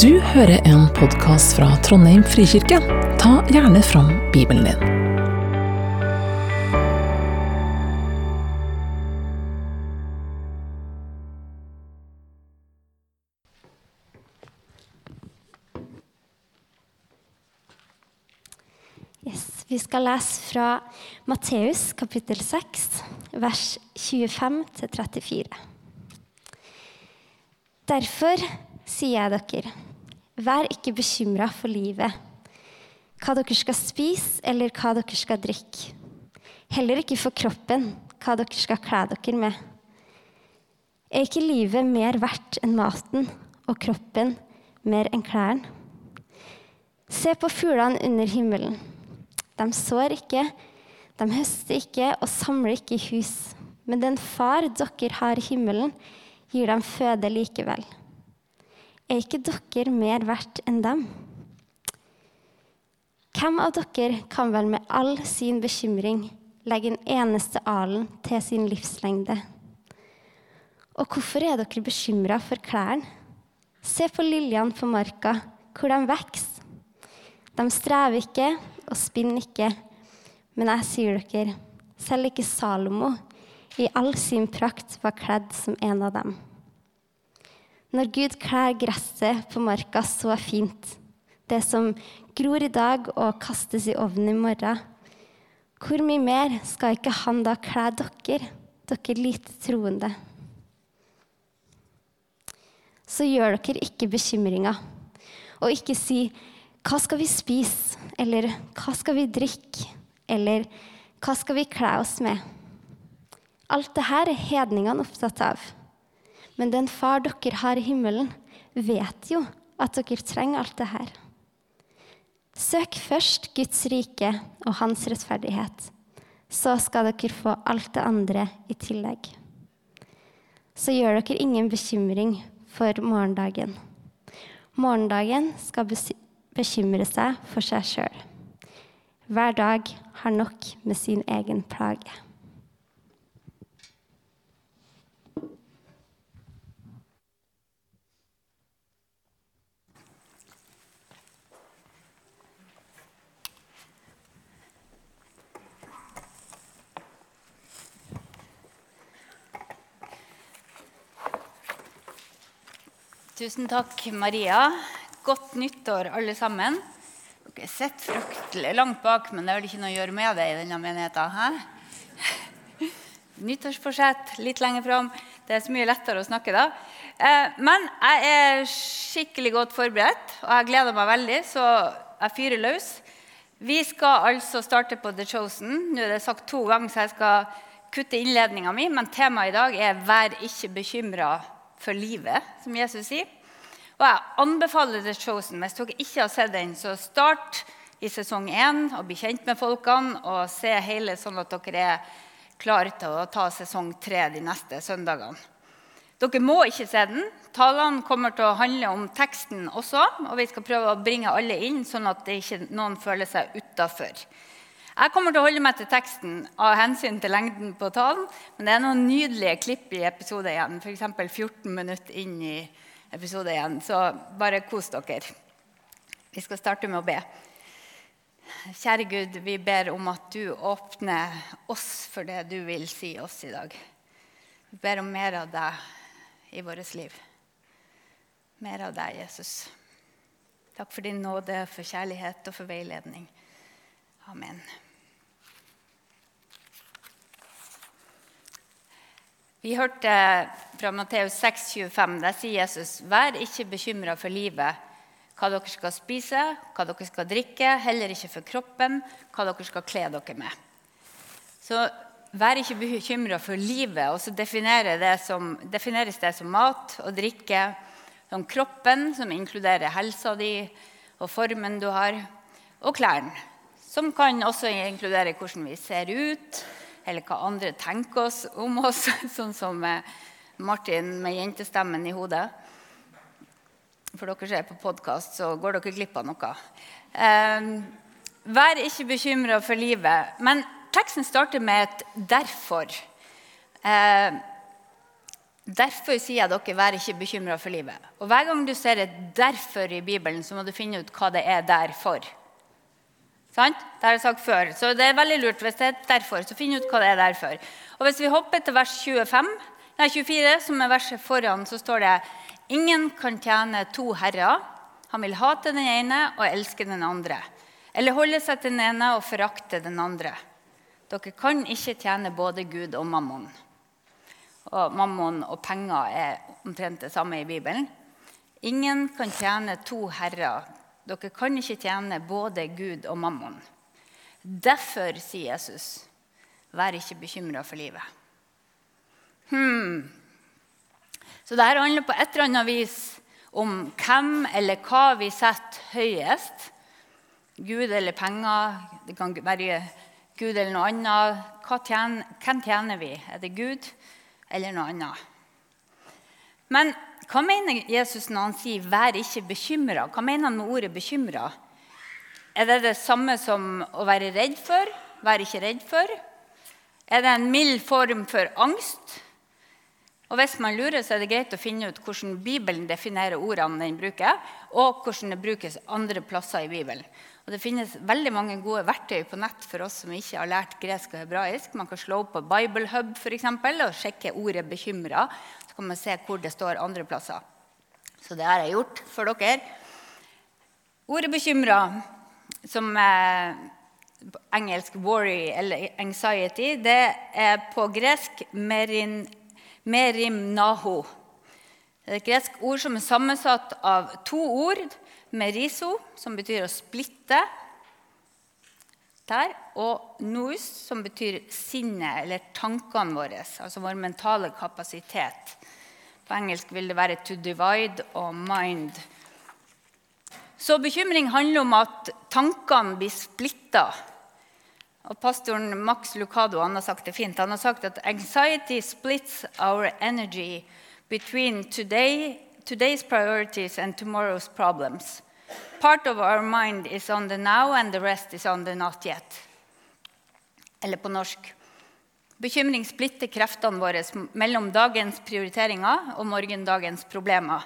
Du hører en podkast fra Trondheim frikirke. Ta gjerne fram Bibelen din. Yes, vi skal lese fra Matteus kapittel 6, vers 25-34. Derfor sier jeg dere, vær ikke bekymra for livet, hva dere skal spise eller hva dere skal drikke. Heller ikke for kroppen, hva dere skal kle dere med. Er ikke livet mer verdt enn maten, og kroppen mer enn klærne? Se på fuglene under himmelen. De sår ikke, de høster ikke og samler ikke i hus. Men den far dere har i himmelen, gir dem føde likevel. Er ikke dere mer verdt enn dem? Hvem av dere kan vel med all sin bekymring legge en eneste alen til sin livslengde? Og hvorfor er dere bekymra for klærne? Se på liljene på marka, hvor de vokser. De strever ikke og spinner ikke, men jeg sier dere, selv ikke Salomo i all sin prakt var kledd som en av dem. Når Gud kler gresset på marka så fint, det som gror i dag og kastes i ovnen i morgen, hvor mye mer skal ikke han da kle dere, dere lite troende? Så gjør dere ikke bekymringer, og ikke si 'Hva skal vi spise?' eller 'Hva skal vi drikke?' eller 'Hva skal vi kle oss med?' Alt dette er hedningene opptatt av. Men den far dere har i himmelen, vet jo at dere trenger alt det her. Søk først Guds rike og hans rettferdighet. Så skal dere få alt det andre i tillegg. Så gjør dere ingen bekymring for morgendagen. Morgendagen skal bekymre seg for seg sjøl. Hver dag har nok med sin egen plage. Tusen takk, Maria. Godt nyttår, alle sammen. Dere sitter fryktelig langt bak, men det er vel ikke noe å gjøre med det i denne menigheten? Hæ? Nyttårsforsett litt lenger fram. Det er så mye lettere å snakke da. Eh, men jeg er skikkelig godt forberedt, og jeg gleder meg veldig, så jeg fyrer løs. Vi skal altså starte på The Chosen. Nå er det sagt to ganger, så jeg skal kutte innledninga mi, men temaet i dag er 'Vær ikke bekymra for livet', som Jesus sier. Og jeg anbefaler The Chosen. Hvis dere ikke har sett den, så start i sesong én og bli kjent med folkene og se hele, sånn at dere er klare til å ta sesong tre de neste søndagene. Dere må ikke se den. Talene kommer til å handle om teksten også. Og vi skal prøve å bringe alle inn, sånn at ikke noen føler seg utafor. Jeg kommer til å holde meg til teksten av hensyn til lengden på talen. Men det er noen nydelige klipp i episode 1, f.eks. 14 minutter inn i episode 1. Så bare kos dere. Vi skal starte med å be. Kjære Gud, vi ber om at du åpner oss for det du vil si oss i dag. Vi ber om mer av deg i vårt liv. Mer av deg, Jesus. Takk for din nåde, for kjærlighet og for veiledning. Amen. Vi hørte fra Matteus 6, 25, Der sier Jesus.: Vær ikke bekymra for livet, hva dere skal spise, hva dere skal drikke, heller ikke for kroppen, hva dere skal kle dere med. Så vær ikke bekymra for livet. Og så defineres det som mat og drikke, som kroppen, som inkluderer helsa di og formen du har, og klærne, som kan også inkludere hvordan vi ser ut eller hva andre tenker oss om oss, sånn som Martin med jentestemmen i hodet. For dere som er på podkast, så går dere glipp av noe. Eh, vær ikke bekymra for livet. Men teksten starter med et 'derfor'. Eh, Derfor sier jeg dere, vær ikke bekymra for livet. Og Hver gang du ser et 'derfor' i Bibelen, så må du finne ut hva det er der for. Sant? Det har jeg sagt før. Så det er veldig lurt hvis det er derfor, så finn ut hva det er derfor. Og Hvis vi hopper til vers 25, nei, 24, som er verset foran, så står det Ingen kan tjene to herrer. Han vil hate den ene og elske den andre. Eller holde seg til den ene og forakte den andre. Dere kan ikke tjene både Gud og mammon. Og mammon og penger er omtrent det samme i Bibelen. Ingen kan tjene to herrer. Dere kan ikke tjene både Gud og mammon. Derfor, sier Jesus, vær ikke bekymra for livet. Hmm. Så dette handler på et eller annet vis om hvem eller hva vi setter høyest. Gud eller penger. Det kan være Gud eller noe annet. Tjener, hvem tjener vi? Er det Gud eller noe annet? Men hva mener Jesus når han sier 'vær ikke bekymra'? Hva mener han med ordet 'bekymra'? Er det det samme som å være redd for? Vær ikke redd for? Er det en mild form for angst? Og Hvis man lurer, så er det greit å finne ut hvordan Bibelen definerer ordene den bruker, og hvordan det brukes andre plasser i Bibelen. Og Det finnes veldig mange gode verktøy på nett for oss som ikke har lært gresk og hebraisk. Man kan slå opp på Biblehub for eksempel, og sjekke ordet 'bekymra'. Så kan man se hvor det står andre plasser. Så det har jeg gjort for dere. Ordet 'bekymra', som på engelsk 'worry' eller 'anxiety', det er på gresk merin, 'merimnaho'. Det er et gresk ord som er sammensatt av to ord. Meriso, som betyr å splitte, der, og nous, som betyr sinnet eller tankene våre, altså vår mentale kapasitet. På engelsk vil det være 'to divide' og 'mind'. Så bekymring handler om at tankene blir splitta. Og pastoren Max Lucado han har sagt det fint. Han har sagt at 'anxiety splits our energy between today, today's priorities and tomorrow's problems'. Part of our mind is on the now, and the rest is on the not yet. Eller på norsk Bekymring splitter kreftene våre mellom dagens prioriteringer og morgendagens problemer.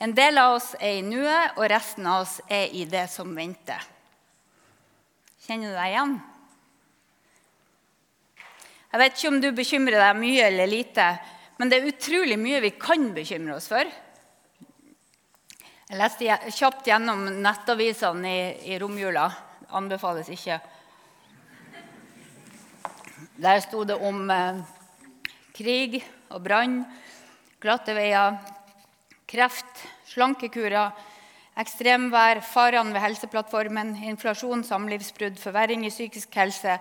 En del av oss er i nuet, og resten av oss er i det som venter. Kjenner du deg igjen? Jeg vet ikke om du bekymrer deg mye eller lite, men det er utrolig mye vi kan bekymre oss for. Jeg leste kjapt gjennom nettavisene i, i romjula. Anbefales ikke. Der sto det om eh, krig og brann, glatte veier, kreft, slankekurer, ekstremvær, farene ved Helseplattformen, inflasjon, samlivsbrudd, forverring i psykisk helse.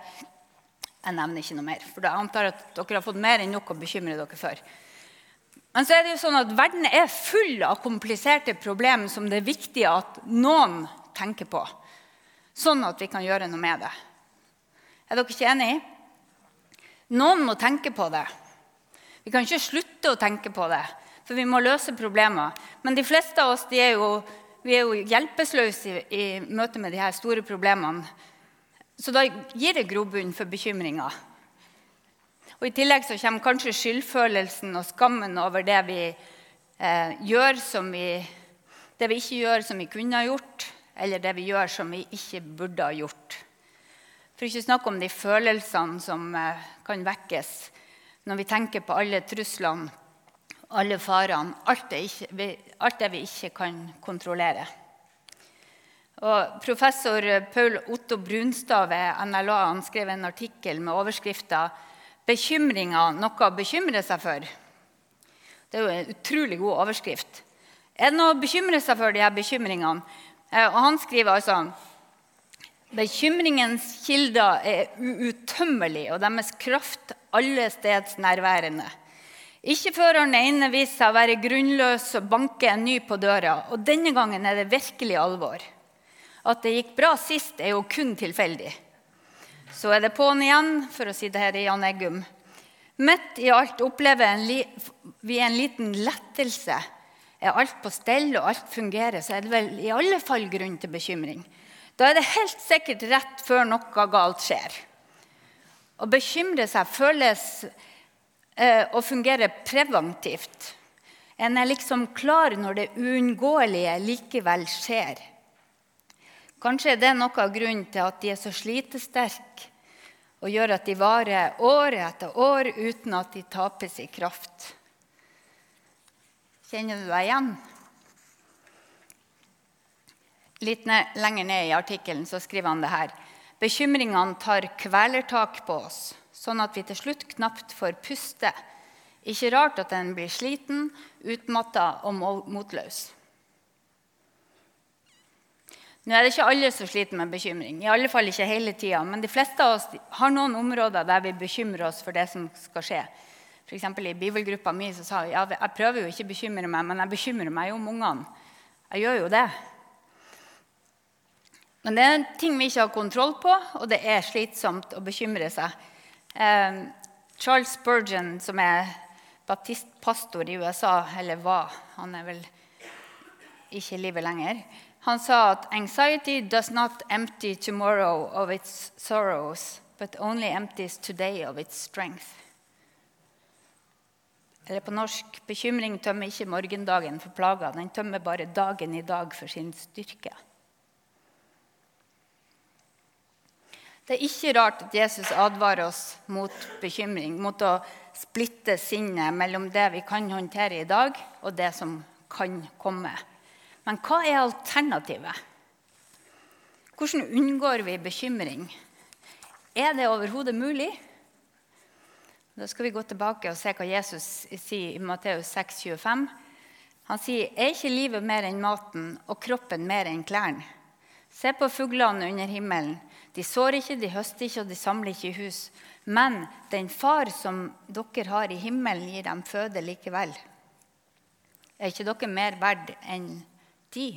Jeg nevner ikke noe mer, for jeg antar at dere har fått mer enn nok å bekymre dere for. Men så er det jo sånn at verden er full av kompliserte problemer som det er viktig at noen tenker på, sånn at vi kan gjøre noe med det. Er dere ikke enig? Noen må tenke på det. Vi kan ikke slutte å tenke på det, for vi må løse problemer. Men de fleste av oss er jo, er jo hjelpeløse i, i møte med de her store problemene. Så da gir det grobunn for bekymringer. Og I tillegg så kommer kanskje skyldfølelsen og skammen over det vi eh, gjør som vi, det vi ikke gjør som vi kunne ha gjort, eller det vi gjør som vi ikke burde ha gjort. For ikke snakke om de følelsene som eh, kan vekkes når vi tenker på alle truslene, alle farene, alt det, ikke, alt det vi ikke kan kontrollere. Og professor Paul Otto Brunstad ved NLA skrev en artikkel med overskrifta bekymringer noe å bekymre seg for? Det er jo en utrolig god overskrift. Er det noe å bekymre seg for, de her bekymringene? Eh, og han skriver altså Bekymringens kilder er uuttømmelige, og deres kraft allesteds nærværende. Ikke før den ene viser seg å være grunnløs og banke en ny på døra. Og denne gangen er det virkelig alvor. At det gikk bra sist, er jo kun tilfeldig. Så er det på'n igjen, for å si det her i Jan Eggum. Midt i alt opplever vi en liten lettelse. Er alt på stell og alt fungerer, så er det vel i alle fall grunn til bekymring. Da er det helt sikkert rett før noe galt skjer. Å bekymre seg føles eh, og fungerer preventivt. En er liksom klar når det uunngåelige likevel skjer. Kanskje er det noe av grunnen til at de er så slitesterke og gjør at de varer år etter år uten at de tapes i kraft. Kjenner du deg igjen? Litt ned, lenger ned i artikkelen skriver han det her. Bekymringene tar kvelertak på oss, sånn at vi til slutt knapt får puste. Ikke rart at en blir sliten, utmatta og motløs. Nå er det ikke alle som sliter med bekymring, i alle fall ikke hele tida. Men de fleste av oss har noen områder der vi bekymrer oss for det som skal skje. For I bibelgruppa mi så sa vi ja, jeg prøver jo ikke å bekymre meg, men jeg bekymrer meg om ungene. Jeg gjør jo det. Men det er en ting vi ikke har kontroll på, og det er slitsomt å bekymre seg. Eh, Charles Spurgeon, som er baptistpastor i USA, eller var Han er vel ikke i livet lenger. Han sa at 'anxiety does not empty tomorrow of its sorrows, but only empties today of its strength'. Eller på norsk 'bekymring tømmer ikke morgendagen for plager', den tømmer bare dagen i dag for sin styrke'. Det er ikke rart at Jesus advarer oss mot bekymring, mot å splitte sinnet mellom det vi kan håndtere i dag, og det som kan komme. Men hva er alternativet? Hvordan unngår vi bekymring? Er det overhodet mulig? Da skal vi gå tilbake og se hva Jesus sier i Matteus 6, 25. Han sier, 'Er ikke livet mer enn maten og kroppen mer enn klærne?' Se på fuglene under himmelen. De sår ikke, de høster ikke, og de samler ikke i hus. Men den far som dere har i himmelen, gir dem føde likevel. Er ikke dere mer verdt enn de?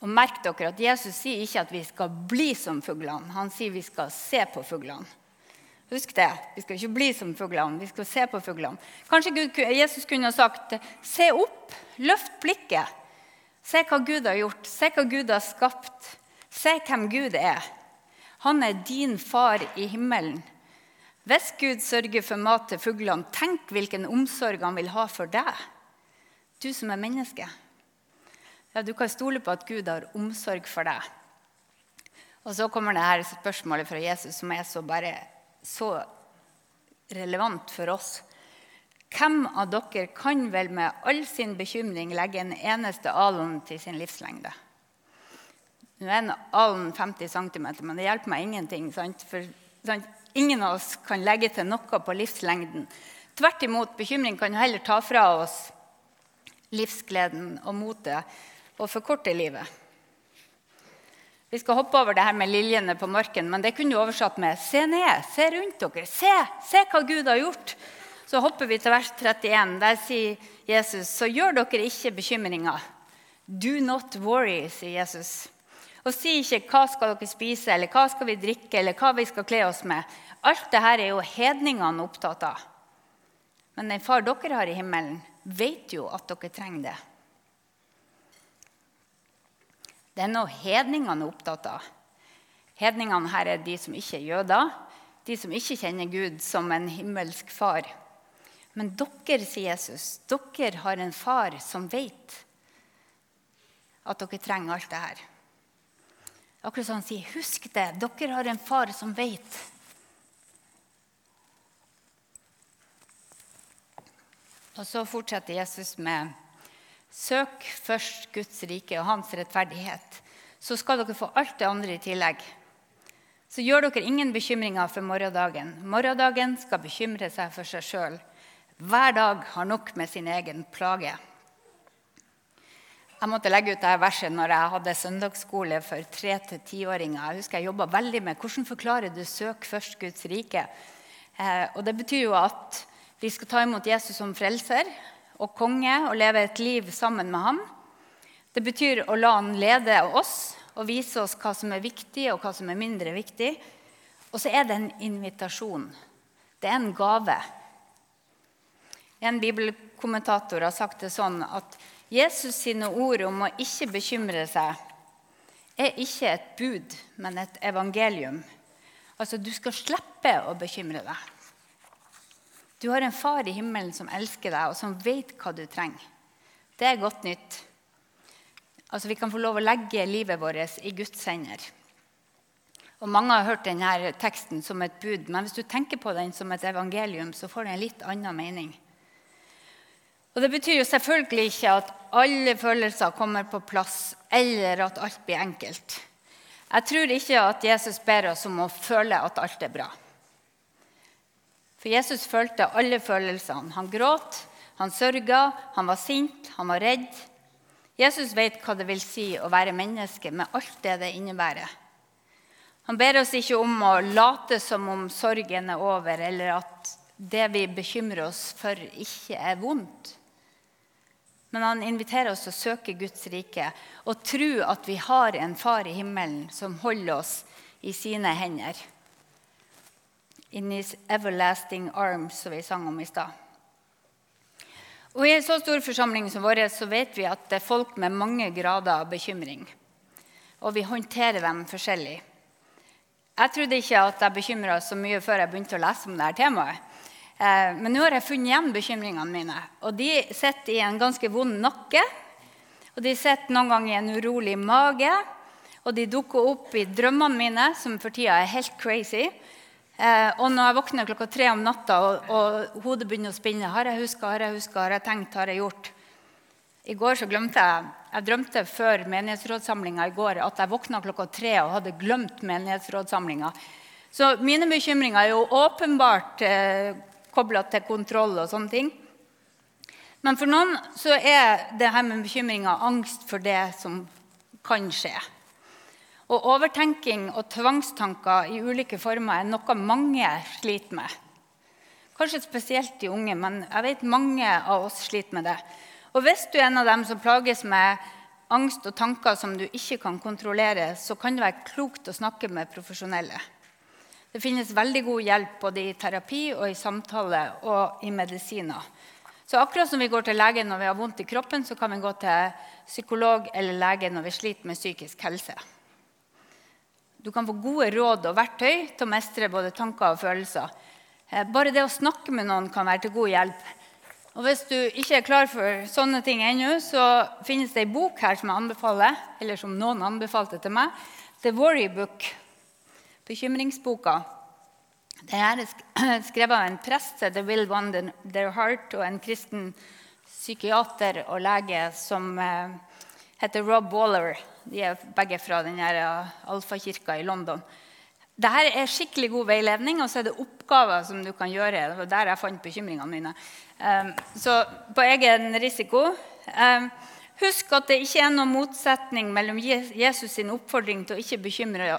Og Merk dere at Jesus sier ikke at vi skal bli som fuglene. Han sier vi skal se på fuglene. Husk det. Vi skal ikke bli som fuglene, vi skal se på fuglene. Kanskje Jesus kunne sagt, 'Se opp, løft blikket'. Se hva Gud har gjort. Se hva Gud har skapt. Se hvem Gud er. Han er din far i himmelen. Hvis Gud sørger for mat til fuglene, tenk hvilken omsorg han vil ha for deg. Du som er menneske. Ja, du kan stole på at Gud har omsorg for deg. Og så kommer det her spørsmålet fra Jesus som er så, bare, så relevant for oss. Hvem av dere kan vel med all sin bekymring legge en eneste alen til sin livslengde? Nå er en alen 50 cm, men det hjelper meg ingenting. Sant? For sant? ingen av oss kan legge til noe på livslengden. Tvert imot, bekymring kan jo heller ta fra oss livsgleden og motet og forkorte livet. Vi skal hoppe over det her med liljene på marken, men det kunne du oversatt med Se ned, se rundt dere, se, se hva Gud har gjort. Så hopper vi til vers 31. Der sier Jesus, så gjør dere ikke bekymringer. Do not worry, sier Jesus. Og si ikke 'hva skal dere spise', eller 'hva skal vi drikke', eller 'hva vi skal kle oss med'. Alt dette er jo hedningene opptatt av. Men den far dere har i himmelen, vet jo at dere trenger det. Det er noe hedningene er opptatt av. Hedningene her er de som ikke er jøder, de som ikke kjenner Gud som en himmelsk far. Men dere, sier Jesus, dere har en far som vet at dere trenger alt det her. Akkurat som han sier, 'Husk det, dere har en far som vet'. Og så fortsetter Jesus med Søk først Guds rike og hans rettferdighet, så skal dere få alt det andre i tillegg. Så gjør dere ingen bekymringer for morgendagen. Morgendagen skal bekymre seg for seg sjøl. Hver dag har nok med sin egen plage. Jeg måtte legge ut dette verset når jeg hadde søndagsskole for tre til tiåringer. Jeg husker jeg jobba veldig med hvordan forklarer du 'søk først Guds rike'. Eh, og Det betyr jo at vi skal ta imot Jesus som frelser og konge og leve et liv sammen med ham. Det betyr å la han lede oss og vise oss hva som er viktig og hva som er mindre viktig. Og så er det en invitasjon. Det er en gave. En bibelkommentator har sagt det sånn at Jesus sine ord om å ikke bekymre seg er ikke et bud, men et evangelium. Altså, du skal slippe å bekymre deg. Du har en far i himmelen som elsker deg, og som vet hva du trenger. Det er godt nytt. Altså, Vi kan få lov å legge livet vårt i Guds hender. Og Mange har hørt denne teksten som et bud, men hvis du tenker på den som et evangelium, så får den en litt annen mening. Og Det betyr jo selvfølgelig ikke at alle følelser kommer på plass, eller at alt blir enkelt. Jeg tror ikke at Jesus ber oss om å føle at alt er bra. For Jesus følte alle følelsene. Han gråt, han sørga, han var sint, han var redd. Jesus vet hva det vil si å være menneske med alt det det innebærer. Han ber oss ikke om å late som om sorgen er over, eller at det vi bekymrer oss for, ikke er vondt. Men han inviterer oss til å søke Guds rike og tro at vi har en far i himmelen som holder oss i sine hender. In his everlasting arms, som vi sang om i stad. Og I en så stor forsamling som vår så vet vi at det er folk med mange grader av bekymring. Og vi håndterer dem forskjellig. Jeg trodde ikke at jeg bekymra så mye før jeg begynte å lese om dette temaet. Eh, men nå har jeg funnet igjen bekymringene mine. Og de sitter i en ganske vond nakke. Og de sitter noen ganger i en urolig mage. Og de dukker opp i drømmene mine, som for tida er helt crazy. Eh, og når jeg våkner klokka tre om natta og, og hodet begynner å spinne Har jeg huska, har jeg huska, har jeg tenkt, har jeg gjort? I går så glemte jeg Jeg drømte før menighetsrådssamlinga i går at jeg våkna klokka tre og hadde glemt menighetsrådssamlinga. Så mine bekymringer er jo åpenbart eh, kobla til kontroll og sånne ting. Men for noen så er det her med bekymringer angst for det som kan skje. Og overtenking og tvangstanker i ulike former er noe mange sliter med. Kanskje spesielt de unge, men jeg vet mange av oss sliter med det. Og hvis du er en av dem som plages med angst og tanker som du ikke kan kontrollere, så kan det være klokt å snakke med profesjonelle. Det finnes veldig god hjelp både i terapi og i samtale og i medisiner. Så akkurat som vi går til lege når vi har vondt i kroppen, så kan vi gå til psykolog eller lege når vi sliter med psykisk helse. Du kan få gode råd og verktøy til å mestre både tanker og følelser. Eh, bare det å snakke med noen kan være til god hjelp. Og Hvis du ikke er klar for sånne ting ennå, så finnes det ei bok her som jeg anbefaler, eller som noen anbefalte til meg. The Worry Book bekymringsboka. Det er skrevet av en prest, The Will One Their Heart, og en kristen psykiater og lege som eh, heter Rob Waller. De er begge fra den eh, alfakirka i London. Dette er skikkelig god veiledning, og så er det oppgaver som du kan gjøre. Det var der jeg fant bekymringene mine. Um, så på egen risiko. Husk at det ikke er noen motsetning mellom Jesus' sin oppfordring til å ikke bekymre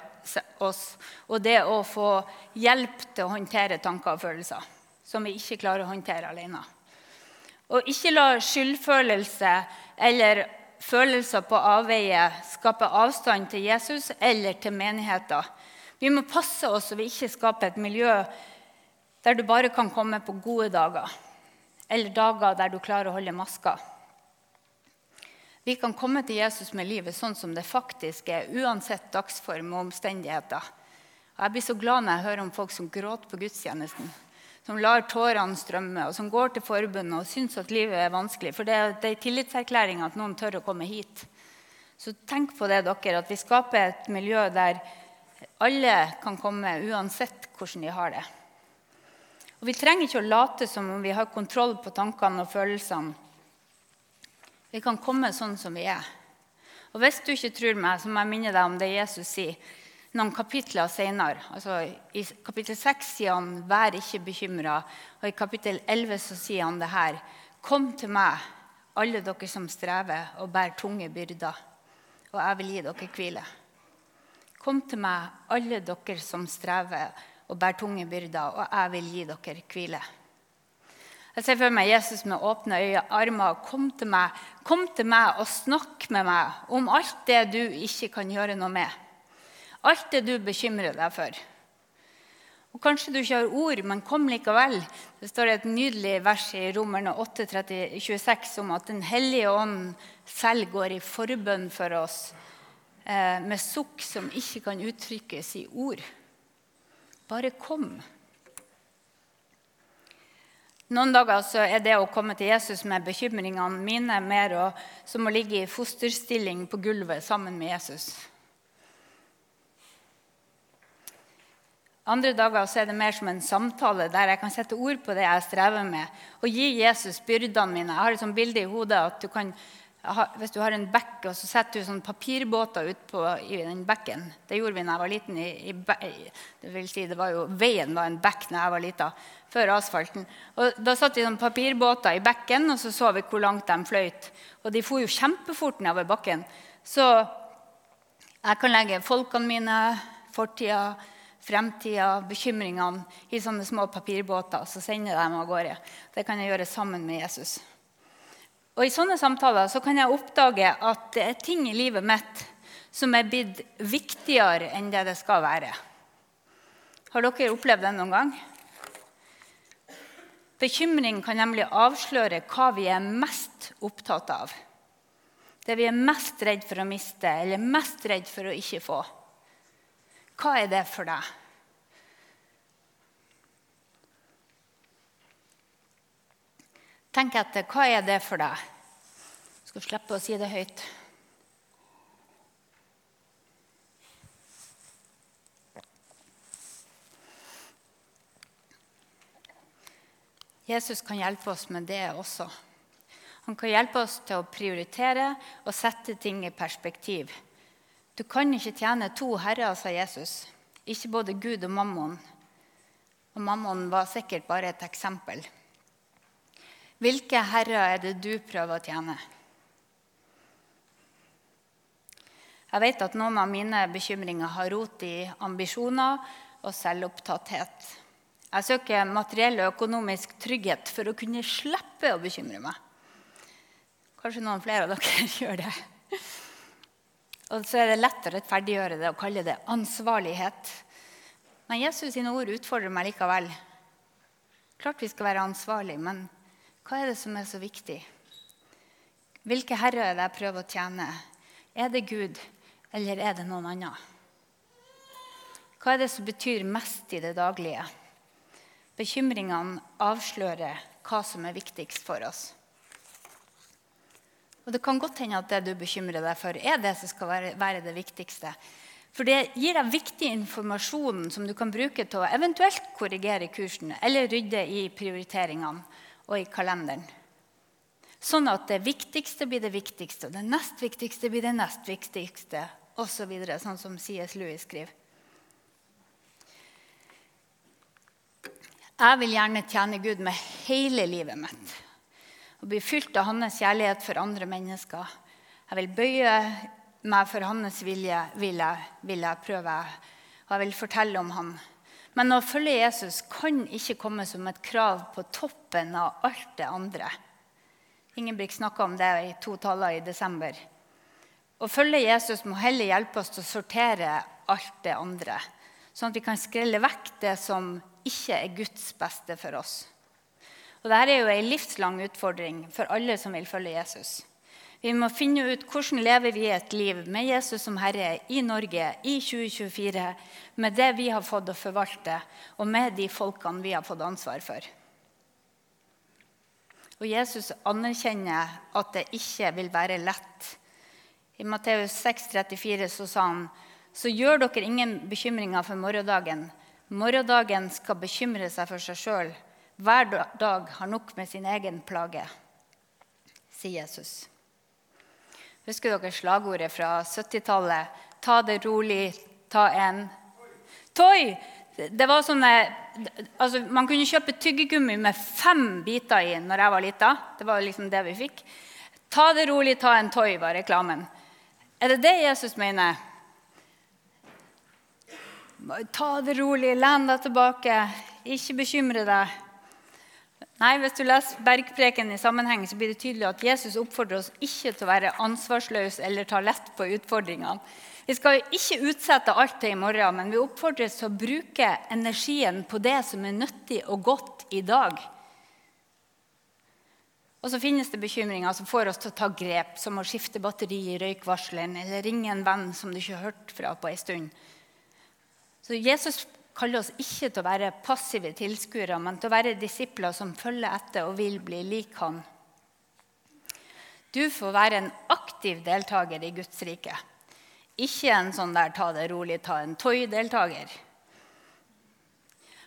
oss og det å få hjelp til å håndtere tanker og følelser som vi ikke klarer å håndtere alene. Og ikke la skyldfølelse eller følelser på avveie skape avstand til Jesus eller til menigheter. Vi må passe oss så vi ikke skaper et miljø der du bare kan komme på gode dager, eller dager der du klarer å holde maska. Vi kan komme til Jesus med livet sånn som det faktisk er, uansett dagsform og omstendigheter. Og jeg blir så glad når jeg hører om folk som gråter på gudstjenesten. Som lar tårene strømme, og som går til forbundet og syns at livet er vanskelig. For det er en tillitserklæring at noen tør å komme hit. Så tenk på det, dere, at vi skaper et miljø der alle kan komme uansett hvordan de har det. Og Vi trenger ikke å late som om vi har kontroll på tankene og følelsene vi kan komme sånn som vi er. Og Hvis du ikke tror meg, så må jeg minne deg om det Jesus sier noen kapitler senere. Altså, I kapittel 6 sier han 'vær ikke bekymra', og i kapittel 11 så sier han det her 'Kom til meg, alle dere som strever og bærer tunge byrder, og jeg vil gi dere hvile'. Kom til meg, alle dere som strever og bærer tunge byrder, og jeg vil gi dere hvile. Jeg ser for meg Jesus med åpne øyne, armer. Kom til meg Kom til meg og snakk med meg om alt det du ikke kan gjøre noe med. Alt det du bekymrer deg for. Og Kanskje du ikke har ord, men kom likevel. Det står et nydelig vers i Romerne 8, 26 om at Den hellige ånd selv går i forbønn for oss eh, med sukk som ikke kan uttrykkes i ord. Bare kom. Noen dager så er det å komme til Jesus med bekymringene mine mer og, som å ligge i fosterstilling på gulvet sammen med Jesus. Andre dager så er det mer som en samtale der jeg kan sette ord på det jeg strever med, og gi Jesus byrdene mine. Jeg har et sånt bilde i hodet at du kan hvis du har en bekk og så setter du sånn papirbåter ut i den bekken Det gjorde vi da jeg var liten. I, i, det vil si, det var jo, veien var en bekk da jeg var lita, før asfalten. Og Da satt vi sånn papirbåter i bekken, og så så vi hvor langt de fløyt. Og de for jo kjempefort nedover bakken. Så jeg kan legge folkene mine, fortida, fremtida, bekymringene i sånne små papirbåter, og så sender jeg dem av gårde. Det kan jeg gjøre sammen med Jesus. Og I sånne samtaler så kan jeg oppdage at det er ting i livet mitt som er blitt viktigere enn det det skal være. Har dere opplevd det noen gang? Bekymring kan nemlig avsløre hva vi er mest opptatt av. Det vi er mest redd for å miste eller mest redd for å ikke få. Hva er det for deg? Tenk etter. Hva er det for deg? Skal slippe å si det høyt. Jesus kan hjelpe oss med det også. Han kan hjelpe oss til å prioritere og sette ting i perspektiv. Du kan ikke tjene to herrer, sa Jesus. Ikke både Gud og mammon. Og mammon var sikkert bare et eksempel. Hvilke herrer er det du prøver å tjene? Jeg vet at noen av mine bekymringer har rot i ambisjoner og selvopptatthet. Jeg søker materiell og økonomisk trygghet for å kunne slippe å bekymre meg. Kanskje noen flere av dere gjør det. Og så er det lett å rettferdiggjøre det og kalle det ansvarlighet. Men Jesus sine ord utfordrer meg likevel. Klart vi skal være ansvarlige, men hva er det som er så viktig? Hvilke herrer er det jeg prøver å tjene? Er det Gud, eller er det noen annen? Hva er det som betyr mest i det daglige? Bekymringene avslører hva som er viktigst for oss. Og Det kan godt hende at det du bekymrer deg for, er det som skal være, være det viktigste. For det gir deg viktig informasjon som du kan bruke til å eventuelt korrigere kursen eller rydde i prioriteringene og i kalenderen. Sånn at det viktigste blir det viktigste, og det nest viktigste blir det nest viktigste, osv. Så sånn som C.S. Lewis skriver. Jeg vil gjerne tjene Gud med hele livet mitt og bli fylt av hans kjærlighet for andre mennesker. Jeg vil bøye meg for hans vilje, vil jeg, vil jeg prøve, og jeg vil fortelle om han. Men å følge Jesus kan ikke komme som et krav på toppen av alt det andre. Ingebrigt snakka om det i to taler i desember. Å følge Jesus må heller hjelpe oss til å sortere alt det andre, sånn at vi kan skrelle vekk det som ikke er Guds beste for oss. Og Dette er jo en livslang utfordring for alle som vil følge Jesus. Vi må finne ut hvordan lever vi et liv med Jesus som Herre i Norge i 2024 med det vi har fått å forvalte, og med de folkene vi har fått ansvar for. Og Jesus anerkjenner at det ikke vil være lett. I Matteus 6,34 så sa han så gjør dere ingen bekymringer for morgendagen. Morgendagen skal bekymre seg for seg sjøl. Hver dag har nok med sin egen plage, sier Jesus. Husker dere slagordet fra 70-tallet? Ta det rolig, ta en Toy! Det var sånne, altså Man kunne kjøpe tyggegummi med fem biter i når jeg var lita. Det var liksom det vi fikk. Ta det rolig, ta en Toy, var reklamen. Er det det Jesus mener? Ta det rolig, len deg tilbake, ikke bekymre deg. Nei, Hvis du leser bergpreken i sammenheng, så blir det tydelig at Jesus oppfordrer oss ikke til å være ansvarsløse eller ta lett på utfordringene. Vi skal ikke utsette alt til i morgen, men vi oppfordres til å bruke energien på det som er nyttig og godt i dag. Og så finnes det bekymringer som får oss til å ta grep, som å skifte batteri i røykvarsleren eller ringe en venn som du ikke har hørt fra på en stund. Så Jesus kaller oss ikke til å være passive tilskuere, men til å være disipler som følger etter og vil bli lik han. Du får være en aktiv deltaker i Guds rike. Ikke en sånn der ta det rolig, ta en toy-deltaker.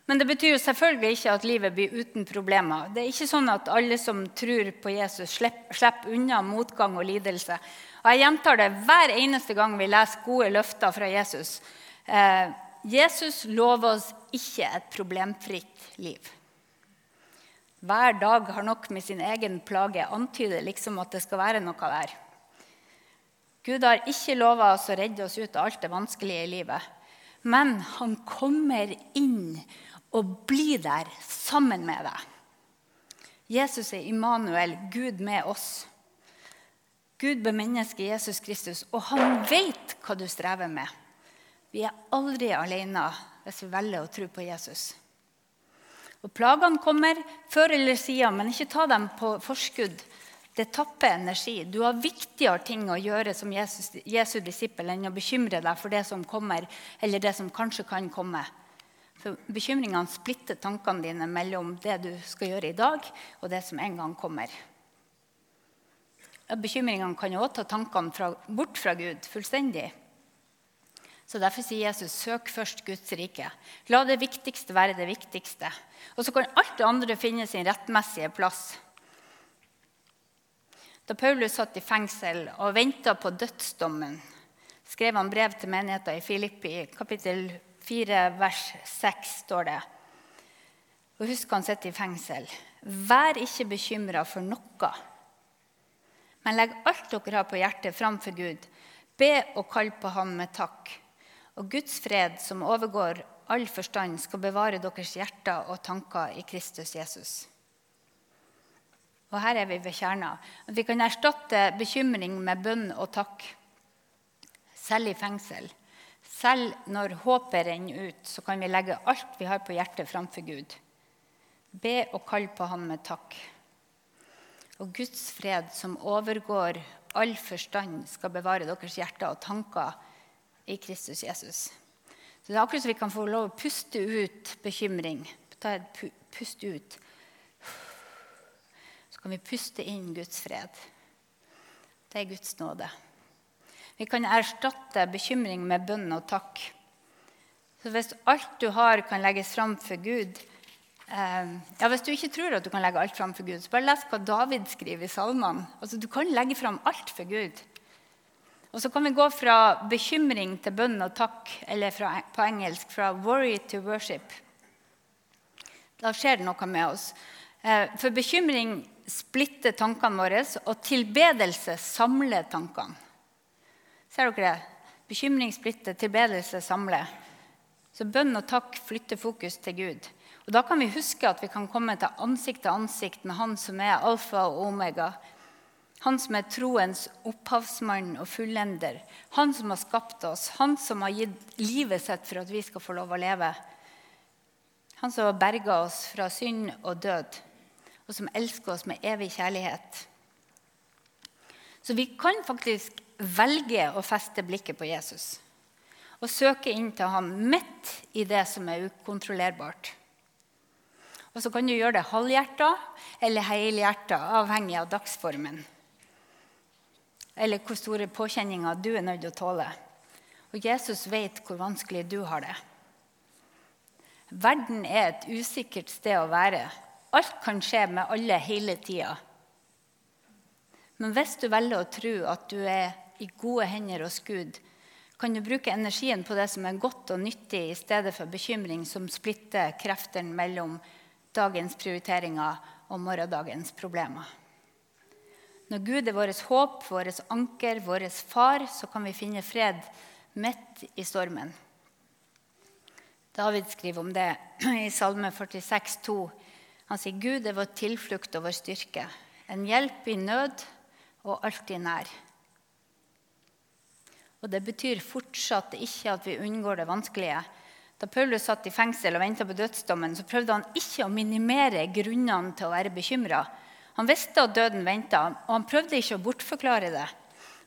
Men det betyr jo selvfølgelig ikke at livet blir uten problemer. Det er ikke sånn at alle som tror på Jesus, slipper unna motgang og lidelse. Og Jeg gjentar det hver eneste gang vi leser gode løfter fra Jesus. Eh, Jesus lover oss ikke et problemfritt liv. Hver dag har nok med sin egen plage antyder liksom at det skal være noe der. Gud har ikke lova oss å redde oss ut av alt det vanskelige i livet. Men han kommer inn og bli der sammen med deg. Jesus er Immanuel, Gud med oss. Gud bemennesker Jesus Kristus, og han vet hva du strever med. Vi er aldri alene hvis vi velger å tro på Jesus. Og Plagene kommer før eller siden, men ikke ta dem på forskudd. Det tapper energi. Du har viktigere ting å gjøre som Jesus, Jesu disippel enn å bekymre deg for det som kommer, eller det som kanskje kan komme. For bekymringene splitter tankene dine mellom det du skal gjøre i dag, og det som en gang kommer. Bekymringene kan også ta tankene fra, bort fra Gud fullstendig. Så Derfor sier Jesus søk først Guds rike. La det viktigste være det viktigste. Og så kan alt det andre finne sin rettmessige plass. Da Paulus satt i fengsel og venta på dødsdommen, skrev han brev til menigheten i Filippi, kapittel 4, vers 6 står det. Og husk han sitter i fengsel. Vær ikke bekymra for noe, men legg alt dere har på hjertet, framfor Gud. Be og kall på Ham med takk. Og Guds fred, som overgår all forstand, skal bevare deres hjerter og tanker i Kristus Jesus. Og her er vi ved kjerna. Vi kan erstatte bekymring med bønn og takk, selv i fengsel. Selv når håpet renner ut, så kan vi legge alt vi har på hjertet, framfor Gud. Be og kall på Han med takk. Og Guds fred, som overgår all forstand, skal bevare deres hjerter og tanker i Kristus Jesus. Så Det er akkurat som vi kan få lov å puste ut bekymring. Ta et pust ut. Så kan vi puste inn Guds fred. Det er Guds nåde. Vi kan erstatte bekymring med bønn og takk. Så hvis alt du har, kan legges fram for Gud eh, ja, Hvis du ikke tror at du kan legge alt fram for Gud, så bare les hva David skriver i salmene. Altså, du kan legge fram alt for Gud. Og så kan vi gå fra bekymring til bønn og takk, eller fra, på engelsk fra worry to worship. Da skjer det noe med oss. Eh, for bekymring splitter tankene våre, og tilbedelse samler tankene. Ser dere det? Bekymring splitter, tilbedelse samler. Så bønn og takk flytter fokus til Gud. Og Da kan vi huske at vi kan komme til ansikt til ansikt med Han som er alfa og omega. Han som er troens opphavsmann og fullender. Han som har skapt oss. Han som har gitt livet sitt for at vi skal få lov å leve. Han som har berga oss fra synd og død, og som elsker oss med evig kjærlighet. Så vi kan faktisk velger å feste blikket på Jesus og søke inn til ham midt i det som er ukontrollerbart. Og Så kan du gjøre det halvhjerta eller helhjerta, avhengig av dagsformen. Eller hvor store påkjenninger du er nødt til å tåle. Og Jesus vet hvor vanskelig du har det. Verden er et usikkert sted å være. Alt kan skje med alle hele tida. Men hvis du velger å tro at du er i gode hender hos Gud, kan du bruke energien på det som er godt og nyttig, i stedet for bekymring som splitter kreftene mellom dagens prioriteringer og morgendagens problemer. Når Gud er vårt håp, vårt anker, vår far, så kan vi finne fred midt i stormen. David skriver om det i Salme 46, 46,2. Han sier Gud er vår tilflukt og vår styrke, en hjelp i nød og alltid nær. Og Det betyr fortsatt ikke at vi unngår det vanskelige. Da Paulus satt i fengsel og venta på dødsdommen, så prøvde han ikke å minimere grunnene til å være bekymra. Han visste at døden venta, og han prøvde ikke å bortforklare det.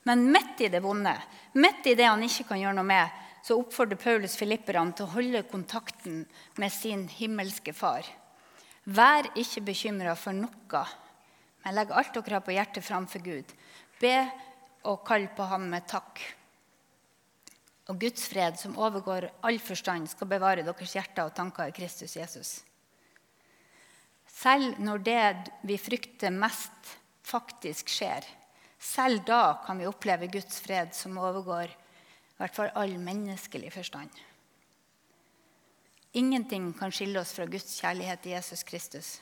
Men midt i det vonde, midt i det han ikke kan gjøre noe med, så oppfordrer Paulus filipperne til å holde kontakten med sin himmelske far. Vær ikke bekymra for noe, men legg alt dere har på hjertet framfor Gud. Be og kall på ham med takk. Og Guds fred, som overgår all forstand, skal bevare deres hjerter og tanker i Kristus Jesus. Selv når det vi frykter mest, faktisk skjer, selv da kan vi oppleve Guds fred som overgår i hvert fall all menneskelig forstand. Ingenting kan skille oss fra Guds kjærlighet i Jesus Kristus.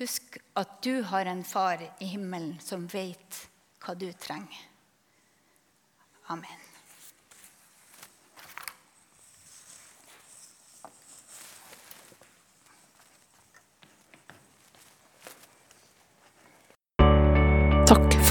Husk at du har en far i himmelen som vet hva du trenger. Amen. Takk